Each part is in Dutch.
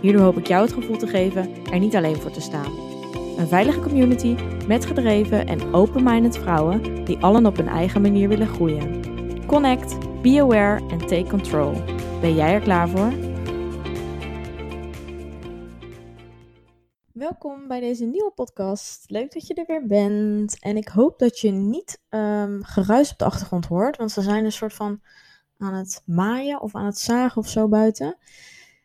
Hierdoor hoop ik jou het gevoel te geven er niet alleen voor te staan. Een veilige community met gedreven en open-minded vrouwen die allen op hun eigen manier willen groeien. Connect, be aware en take control. Ben jij er klaar voor? Welkom bij deze nieuwe podcast. Leuk dat je er weer bent. En ik hoop dat je niet um, geruis op de achtergrond hoort, want ze zijn een soort van aan het maaien of aan het zagen of zo buiten.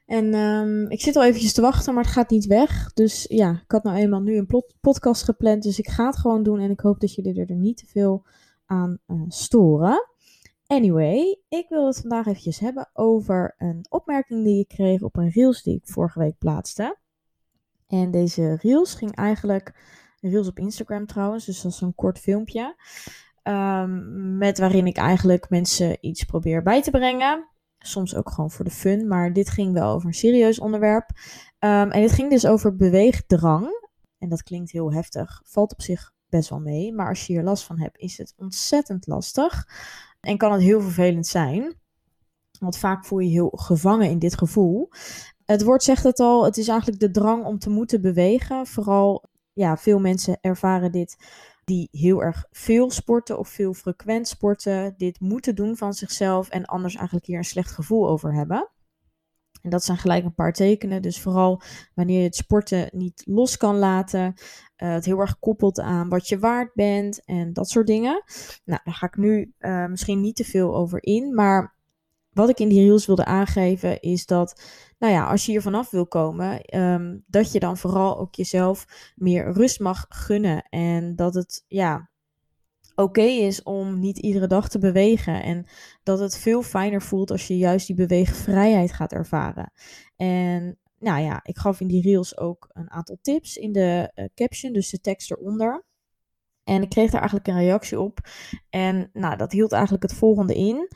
En um, ik zit al eventjes te wachten, maar het gaat niet weg. Dus ja, ik had nou eenmaal nu een podcast gepland, dus ik ga het gewoon doen. En ik hoop dat jullie er niet te veel aan uh, storen. Anyway, ik wil het vandaag eventjes hebben over een opmerking die ik kreeg op een reels die ik vorige week plaatste. En deze reels ging eigenlijk, reels op Instagram trouwens, dus dat is een kort filmpje. Um, met waarin ik eigenlijk mensen iets probeer bij te brengen. Soms ook gewoon voor de fun, maar dit ging wel over een serieus onderwerp. Um, en dit ging dus over beweegdrang. En dat klinkt heel heftig, valt op zich best wel mee. Maar als je hier last van hebt, is het ontzettend lastig. En kan het heel vervelend zijn. Want vaak voel je je heel gevangen in dit gevoel. Het woord zegt het al, het is eigenlijk de drang om te moeten bewegen. Vooral, ja, veel mensen ervaren dit die heel erg veel sporten of veel frequent sporten, dit moeten doen van zichzelf en anders eigenlijk hier een slecht gevoel over hebben. En dat zijn gelijk een paar tekenen. Dus vooral wanneer je het sporten niet los kan laten. Uh, het heel erg koppelt aan wat je waard bent en dat soort dingen. Nou, daar ga ik nu uh, misschien niet te veel over in. Maar wat ik in die reels wilde aangeven is dat, nou ja, als je hier vanaf wil komen, um, dat je dan vooral ook jezelf meer rust mag gunnen. En dat het, ja, oké is om niet iedere dag te bewegen. En dat het veel fijner voelt als je juist die beweegvrijheid gaat ervaren. En nou ja, ik gaf in die reels ook een aantal tips in de uh, caption, dus de tekst eronder. En ik kreeg daar eigenlijk een reactie op. En nou, dat hield eigenlijk het volgende in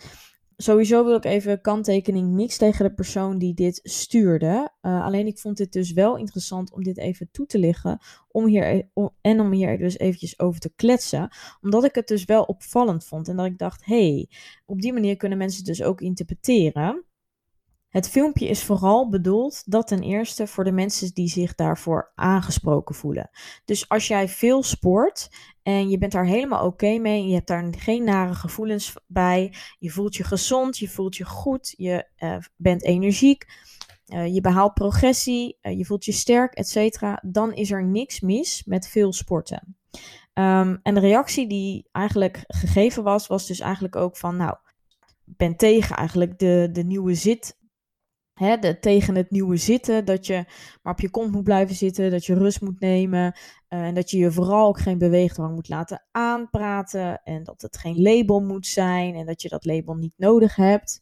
sowieso wil ik even kanttekening niks tegen de persoon die dit stuurde. Uh, alleen ik vond dit dus wel interessant om dit even toe te lichten. Om hier, e-, en om hier dus eventjes over te kletsen. Omdat ik het dus wel opvallend vond. En dat ik dacht, hey, op die manier kunnen mensen dus ook interpreteren. Het filmpje is vooral bedoeld dat ten eerste voor de mensen die zich daarvoor aangesproken voelen. Dus als jij veel sport en je bent daar helemaal oké mee je hebt daar geen nare gevoelens bij, je voelt je gezond, je voelt je goed, je uh, bent energiek, uh, je behaalt progressie, uh, je voelt je sterk, etc. Dan is er niks mis met veel sporten. Um, en de reactie die eigenlijk gegeven was, was dus eigenlijk ook van, nou, ben tegen eigenlijk de, de nieuwe zit De, tegen het nieuwe zitten, dat je maar op je kont moet blijven zitten, dat je rust moet nemen uh, en dat je je vooral ook geen beweegdrang moet laten aanpraten en dat het geen label moet zijn en dat je dat label niet nodig hebt.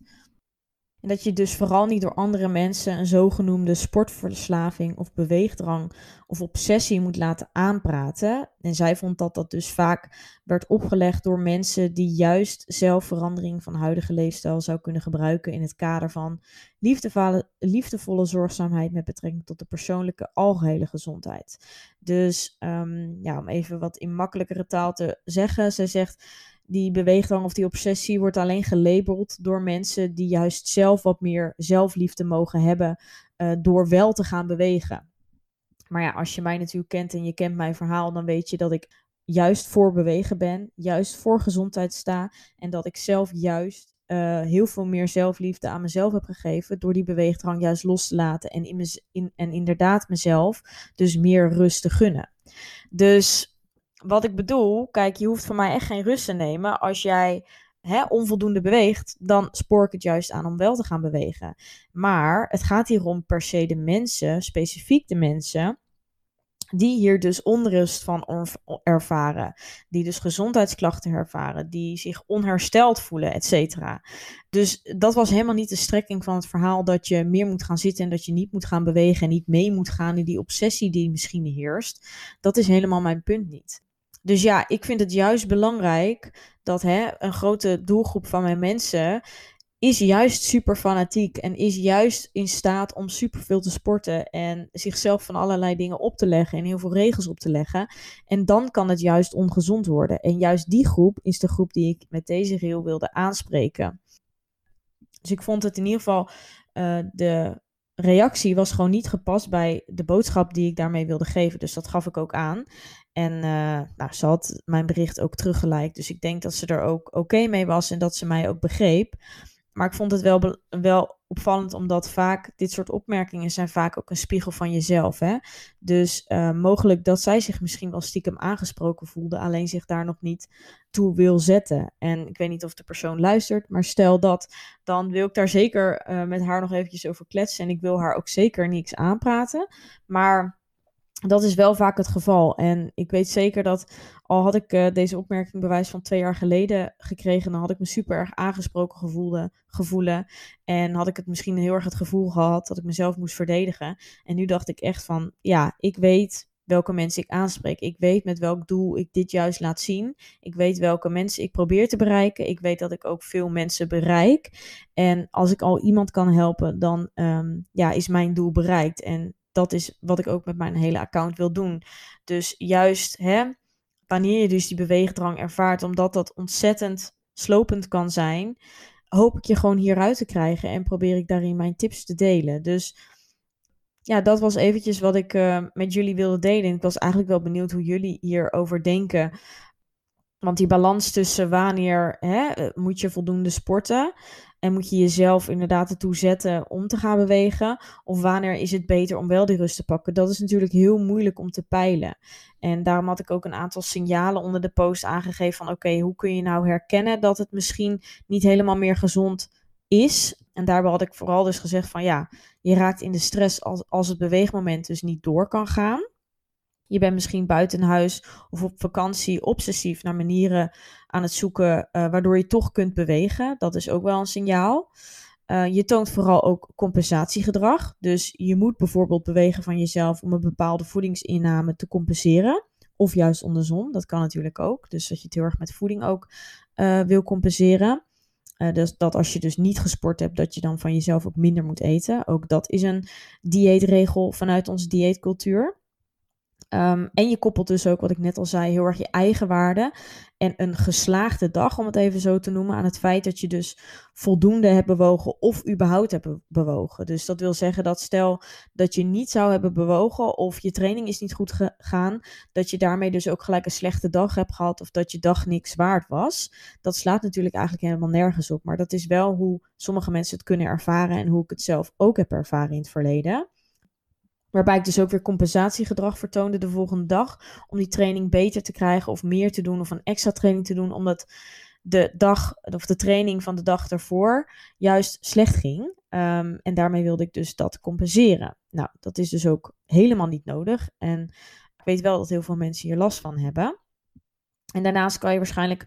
Dat je dus vooral niet door andere mensen een zogenoemde sportverslaving of beweegdrang of obsessie moet laten aanpraten. En zij vond dat dat dus vaak werd opgelegd door mensen die juist zelfverandering van huidige leefstijl zou kunnen gebruiken in het kader van liefdevolle, zorgzaamheid met betrekking tot de persoonlijke algehele gezondheid. Dus um, ja, om even wat in makkelijkere taal te zeggen, zij zegt die beweegdrang of die obsessie wordt alleen gelabeld door mensen die juist zelf wat meer zelfliefde mogen hebben uh, door wel te gaan bewegen. Maar ja, als je mij natuurlijk kent en je kent mijn verhaal, dan weet je dat ik juist voor bewegen ben, juist voor gezondheid sta en dat ik zelf juist uh, heel veel meer zelfliefde aan mezelf heb gegeven door die beweegdrang juist los te laten en, in in, en inderdaad mezelf dus meer rust te gunnen. Dus wat ik bedoel, kijk, je hoeft van mij echt geen rust te nemen. Als jij hè, onvoldoende beweegt, dan spoor ik het juist aan om wel te gaan bewegen. Maar het gaat hier om per se de mensen, specifiek de mensen, die hier dus onrust van ervaren, die dus gezondheidsklachten ervaren, die zich onhersteld voelen, et cetera. Dus dat was helemaal niet de strekking van het verhaal dat je meer moet gaan zitten en dat je niet moet gaan bewegen en niet mee moet gaan in die obsessie die misschien heerst. Dat is helemaal mijn punt niet. Dus ja, ik vind het juist belangrijk dat hè, een grote doelgroep van mijn mensen is juist super fanatiek en is juist in staat om superveel te sporten en zichzelf van allerlei dingen op te leggen en heel veel regels op te leggen. En dan kan het juist ongezond worden. En juist die groep is de groep die ik met deze reel wilde aanspreken. Dus ik vond het in ieder geval, uh, de reactie was gewoon niet gepast bij de boodschap die ik daarmee wilde geven. Dus dat gaf ik ook aan. En uh, nou, ze had mijn bericht ook teruggeliked. Dus ik denk dat ze er ook oké mee was en dat ze mij ook begreep. Maar ik vond het wel, wel opvallend, omdat vaak dit soort opmerkingen zijn vaak ook een spiegel van jezelf. Hè? Dus uh, mogelijk dat zij zich misschien wel stiekem aangesproken voelde, alleen zich daar nog niet toe wil zetten. En ik weet niet of de persoon luistert, maar stel dat, dan wil ik daar zeker uh, met haar nog eventjes over kletsen. En ik wil haar ook zeker niks aanpraten. Maar dat is wel vaak het geval. En ik weet zeker dat al had ik uh, deze opmerking bewijs van twee jaar geleden gekregen, dan had ik me super erg aangesproken gevoelde, gevoelen. En had ik het misschien heel erg het gevoel gehad dat ik mezelf moest verdedigen. En nu dacht ik echt van, ja, ik weet welke mensen ik aanspreek. Ik weet met welk doel ik dit juist laat zien. Ik weet welke mensen ik probeer te bereiken. Ik weet dat ik ook veel mensen bereik. En als ik al iemand kan helpen, dan um, ja, is mijn doel bereikt. En dat is wat ik ook met mijn hele account wil doen. Dus juist hè, wanneer je dus die beweegdrang ervaart, omdat dat ontzettend slopend kan zijn, hoop ik je gewoon hieruit te krijgen en probeer ik daarin mijn tips te delen. Dus ja, dat was eventjes wat ik uh, met jullie wilde delen. Ik was eigenlijk wel benieuwd hoe jullie hierover denken. Want die balans tussen wanneer hè, moet je voldoende sporten en moet je jezelf inderdaad ertoe zetten om te gaan bewegen? Of wanneer is het beter om wel die rust te pakken? Dat is natuurlijk heel moeilijk om te peilen. En daarom had ik ook een aantal signalen onder de post aangegeven van oké, hoe kun je nou herkennen dat het misschien niet helemaal meer gezond is? En daarbij had ik vooral dus gezegd van ja, je raakt in de stress als, als het beweegmoment dus niet door kan gaan. Je bent misschien buiten huis of op vakantie obsessief naar manieren aan het zoeken uh, waardoor je toch kunt bewegen. Dat is ook wel een signaal. Uh, je toont vooral ook compensatiegedrag. Dus je moet bijvoorbeeld bewegen van jezelf om een bepaalde voedingsinname te compenseren. Of juist andersom, dat kan natuurlijk ook. Dus dat je het heel erg met voeding ook uh, wil compenseren. Dus dat als je dus niet gesport hebt, dat je dan van jezelf ook minder moet eten. Ook dat is een dieetregel vanuit onze dieetcultuur. Um, en je koppelt dus ook, wat ik net al zei, heel erg je eigen waarde. En een geslaagde dag, om het even zo te noemen, aan het feit dat je dus voldoende hebt bewogen of überhaupt hebt bewogen. Dus dat wil zeggen dat stel dat je niet zou hebben bewogen of je training is niet goed gegaan, dat je daarmee dus ook gelijk een slechte dag hebt gehad of dat je dag niks waard was. Dat slaat natuurlijk eigenlijk helemaal nergens op. Maar dat is wel hoe sommige mensen het kunnen ervaren en hoe ik het zelf ook heb ervaren in het verleden. Waarbij ik dus ook weer compensatiegedrag vertoonde de volgende dag. Om die training beter te krijgen of meer te doen of een extra training te doen. Omdat de dag of de training van de dag ervoor juist slecht ging. Um, en daarmee wilde ik dus dat compenseren. Nou, dat is dus ook helemaal niet nodig. En ik weet wel dat heel veel mensen hier last van hebben. En daarnaast kan je waarschijnlijk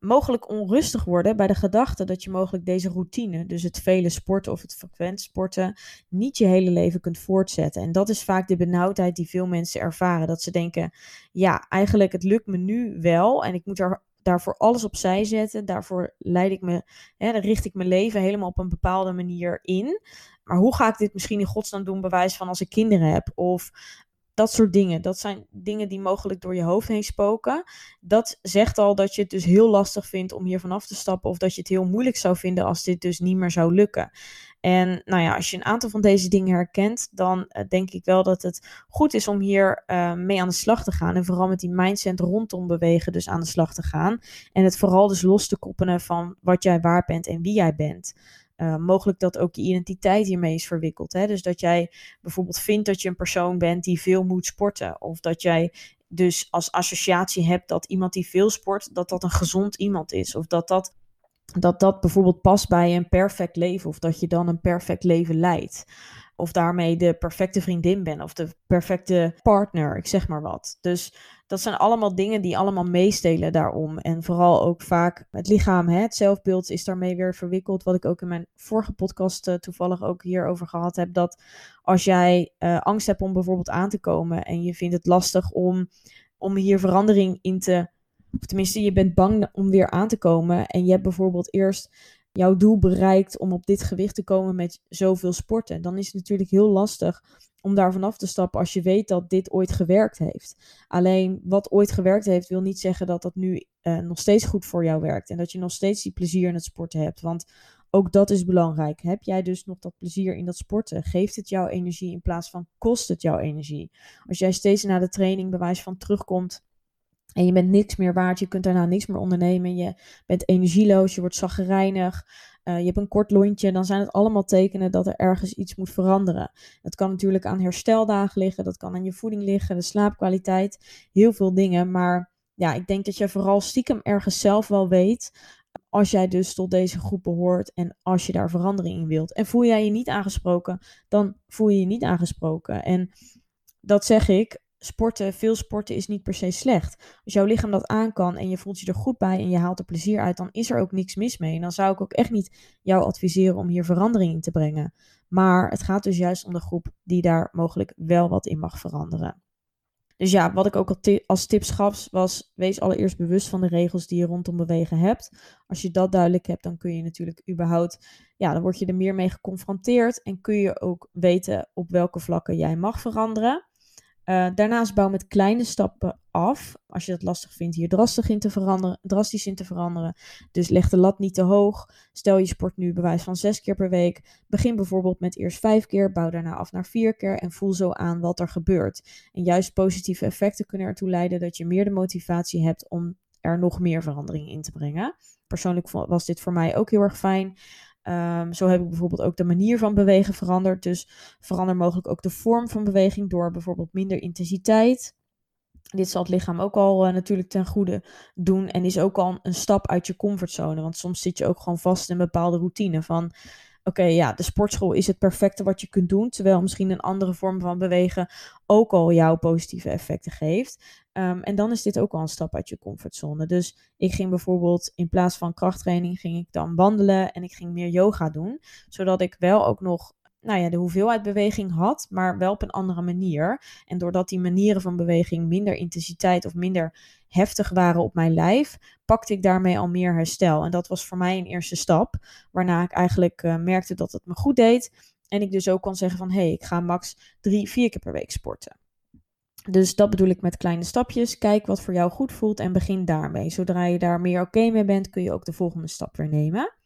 mogelijk onrustig worden bij de gedachte dat je mogelijk deze routine, dus het vele sporten of het frequent sporten, niet je hele leven kunt voortzetten. En dat is vaak de benauwdheid die veel mensen ervaren. Dat ze denken, ja, eigenlijk het lukt me nu wel en ik moet er daarvoor alles opzij zetten. Daarvoor leid ik me, hè, dan richt ik mijn leven helemaal op een bepaalde manier in. Maar hoe ga ik dit misschien in godsnaam doen, bewijs van als ik kinderen heb? Of dat soort dingen. Dat zijn dingen die mogelijk door je hoofd heen spoken. Dat zegt al dat je het dus heel lastig vindt om hier vanaf te stappen. Of dat je het heel moeilijk zou vinden als dit dus niet meer zou lukken. En nou ja, als je een aantal van deze dingen herkent, dan uh, denk ik wel dat het goed is om hier uh, mee aan de slag te gaan. En vooral met die mindset rondom bewegen dus aan de slag te gaan. En het vooral dus los te koppelen van wat jij waar bent en wie jij bent. Uh, mogelijk dat ook je identiteit hiermee is verwikkeld. Hè? Dus dat jij bijvoorbeeld vindt dat je een persoon bent die veel moet sporten. Of dat jij dus als associatie hebt dat iemand die veel sport, dat dat een gezond iemand is. Of dat dat, dat, dat bijvoorbeeld past bij een perfect leven. Of dat je dan een perfect leven leidt. Of daarmee de perfecte vriendin ben of de perfecte partner, ik zeg maar wat. Dus dat zijn allemaal dingen die allemaal meestelen daarom. En vooral ook vaak het lichaam, hè, het zelfbeeld is daarmee weer verwikkeld. Wat ik ook in mijn vorige podcast uh, toevallig ook hierover gehad heb. Dat als jij uh, angst hebt om bijvoorbeeld aan te komen en je vindt het lastig om, om hier verandering in te. Of tenminste, je bent bang om weer aan te komen. En je hebt bijvoorbeeld eerst jouw doel bereikt om op dit gewicht te komen met zoveel sporten. Dan is het natuurlijk heel lastig om daar vanaf te stappen als je weet dat dit ooit gewerkt heeft. Alleen wat ooit gewerkt heeft, wil niet zeggen dat dat nu uh, nog steeds goed voor jou werkt. En dat je nog steeds die plezier in het sporten hebt. Want ook dat is belangrijk. Heb jij dus nog dat plezier in dat sporten? Geeft het jou energie in plaats van kost het jou energie? Als jij steeds na de training bewijs van terugkomt en je bent niks meer waard, je kunt daarna niks meer ondernemen, je bent energieloos, je wordt zaggerijnig, uh, je hebt een kort lontje, dan zijn het allemaal tekenen dat er ergens iets moet veranderen. Dat kan natuurlijk aan hersteldagen liggen, dat kan aan je voeding liggen, de slaapkwaliteit, heel veel dingen. Maar ja, ik denk dat je vooral stiekem ergens zelf wel weet, als jij dus tot deze groep behoort en als je daar verandering in wilt. En voel jij je niet aangesproken, dan voel je je niet aangesproken. En dat zeg ik sporten, veel sporten is niet per se slecht. Als jouw lichaam dat aan kan en je voelt je er goed bij en je haalt er plezier uit, dan is er ook niks mis mee. En dan zou ik ook echt niet jou adviseren om hier verandering in te brengen. Maar het gaat dus juist om de groep die daar mogelijk wel wat in mag veranderen. Dus ja, wat ik ook als tips gaf, was wees allereerst bewust van de regels die je rondom bewegen hebt. Als je dat duidelijk hebt, dan kun je natuurlijk überhaupt, ja, dan word je er meer mee geconfronteerd en kun je ook weten op welke vlakken jij mag veranderen. Uh, daarnaast bouw met kleine stappen af. Als je dat lastig vindt, hier drastisch in te veranderen. Drastisch in te veranderen. Dus leg de lat niet te hoog. Stel je sport nu bewijs van zes keer per week. Begin bijvoorbeeld met eerst vijf keer. Bouw daarna af naar vier keer. En voel zo aan wat er gebeurt. En juist positieve effecten kunnen ertoe leiden dat je meer de motivatie hebt om er nog meer verandering in te brengen. Persoonlijk was dit voor mij ook heel erg fijn. Um, zo heb ik bijvoorbeeld ook de manier van bewegen veranderd. Dus verander mogelijk ook de vorm van beweging door bijvoorbeeld minder intensiteit. Dit zal het lichaam ook al uh, natuurlijk ten goede doen en is ook al een stap uit je comfortzone. Want soms zit je ook gewoon vast in een bepaalde routine van oké, ja, de sportschool is het perfecte wat je kunt doen. Terwijl misschien een andere vorm van bewegen ook al jouw positieve effecten geeft. Um, en dan is dit ook al een stap uit je comfortzone. Dus ik ging bijvoorbeeld in plaats van krachttraining, ging ik dan wandelen en ik ging meer yoga doen. Zodat ik wel ook nog nou ja, de hoeveelheid beweging had, maar wel op een andere manier. En doordat die manieren van beweging minder intensiteit of minder heftig waren op mijn lijf, pakte ik daarmee al meer herstel. En dat was voor mij een eerste stap, waarna ik eigenlijk uh, merkte dat het me goed deed. En ik dus ook kon zeggen van, hé, hey, ik ga max drie, vier keer per week sporten. Dus dat bedoel ik met kleine stapjes. Kijk wat voor jou goed voelt en begin daarmee. Zodra je daar meer oké mee bent, kun je ook de volgende stap weer nemen.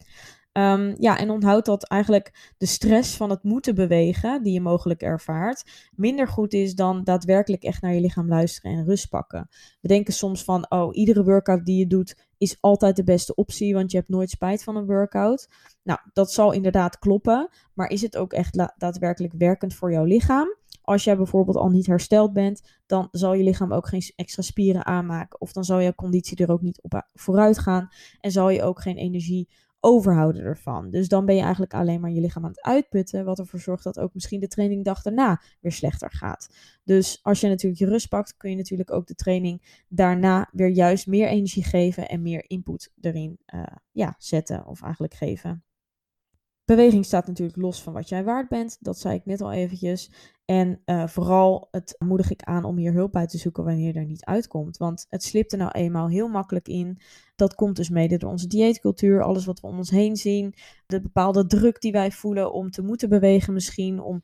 Um, ja, en onthoud dat eigenlijk de stress van het moeten bewegen, die je mogelijk ervaart, minder goed is dan daadwerkelijk echt naar je lichaam luisteren en rust pakken. We denken soms van, oh, iedere workout die je doet is altijd de beste optie, want je hebt nooit spijt van een workout. Nou, dat zal inderdaad kloppen, maar is het ook echt daadwerkelijk werkend voor jouw lichaam? Als jij bijvoorbeeld al niet hersteld bent, dan zal je lichaam ook geen extra spieren aanmaken. Of dan zal je conditie er ook niet op vooruit gaan. En zal je ook geen energie overhouden ervan. Dus dan ben je eigenlijk alleen maar je lichaam aan het uitputten, wat ervoor zorgt dat ook misschien de trainingdag daarna weer slechter gaat. Dus als je natuurlijk je rust pakt, kun je natuurlijk ook de training daarna weer juist meer energie geven en meer input erin uh, ja, zetten of eigenlijk geven. Beweging staat natuurlijk los van wat jij waard bent. Dat zei ik net al eventjes. En uh, vooral het moedig ik aan om hier hulp bij te zoeken wanneer je er niet uitkomt. Want het slipt er nou eenmaal heel makkelijk in. Dat komt dus mede door onze dieetcultuur, alles wat we om ons heen zien. De bepaalde druk die wij voelen om te moeten bewegen misschien, om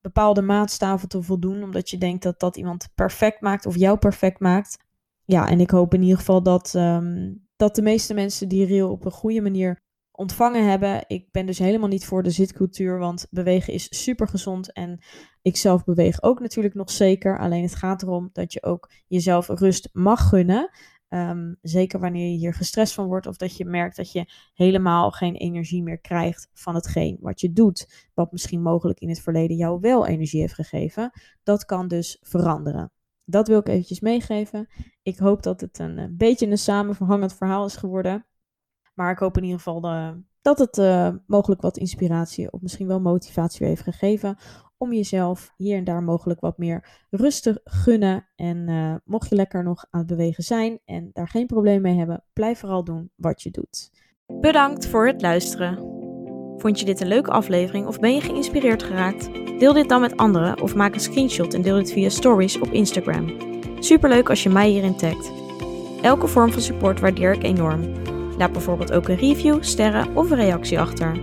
bepaalde maatstaven te voldoen. Omdat je denkt dat dat iemand perfect maakt of jou perfect maakt. Ja, en ik hoop in ieder geval dat, um, dat de meeste mensen die reel op een goede manier ontvangen hebben. Ik ben dus helemaal niet voor de zitcultuur, want bewegen is super gezond en ik zelf beweeg ook natuurlijk nog zeker. Alleen het gaat erom dat je ook jezelf rust mag gunnen. Um, zeker wanneer je hier gestrest van wordt of dat je merkt dat je helemaal geen energie meer krijgt van hetgeen wat je doet. Wat misschien mogelijk in het verleden jou wel energie heeft gegeven. Dat kan dus veranderen. Dat wil ik eventjes meegeven. Ik hoop dat het een, een beetje een samenhangend verhaal is geworden. Maar ik hoop in ieder geval de, dat het uh, mogelijk wat inspiratie of misschien wel motivatie heeft gegeven om jezelf hier en daar mogelijk wat meer rust te gunnen. En uh, mocht je lekker nog aan het bewegen zijn en daar geen probleem mee hebben, blijf vooral doen wat je doet. Bedankt voor het luisteren. Vond je dit een leuke aflevering of ben je geïnspireerd geraakt? Deel dit dan met anderen of maak een screenshot en deel dit via stories op Instagram. Superleuk als je mij hierin tagt. Elke vorm van support waardeer ik enorm. Laat bijvoorbeeld ook een review, sterren of een reactie achter.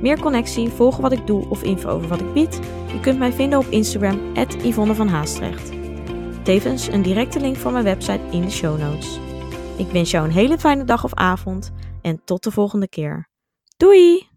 Meer connectie, volgen wat ik doe of info over wat ik bied? Je kunt mij vinden op Instagram, Yvonne van Haastrecht. Tevens een directe link van mijn website in de show notes. Ik wens jou een hele fijne dag of avond en tot de volgende keer. Doei!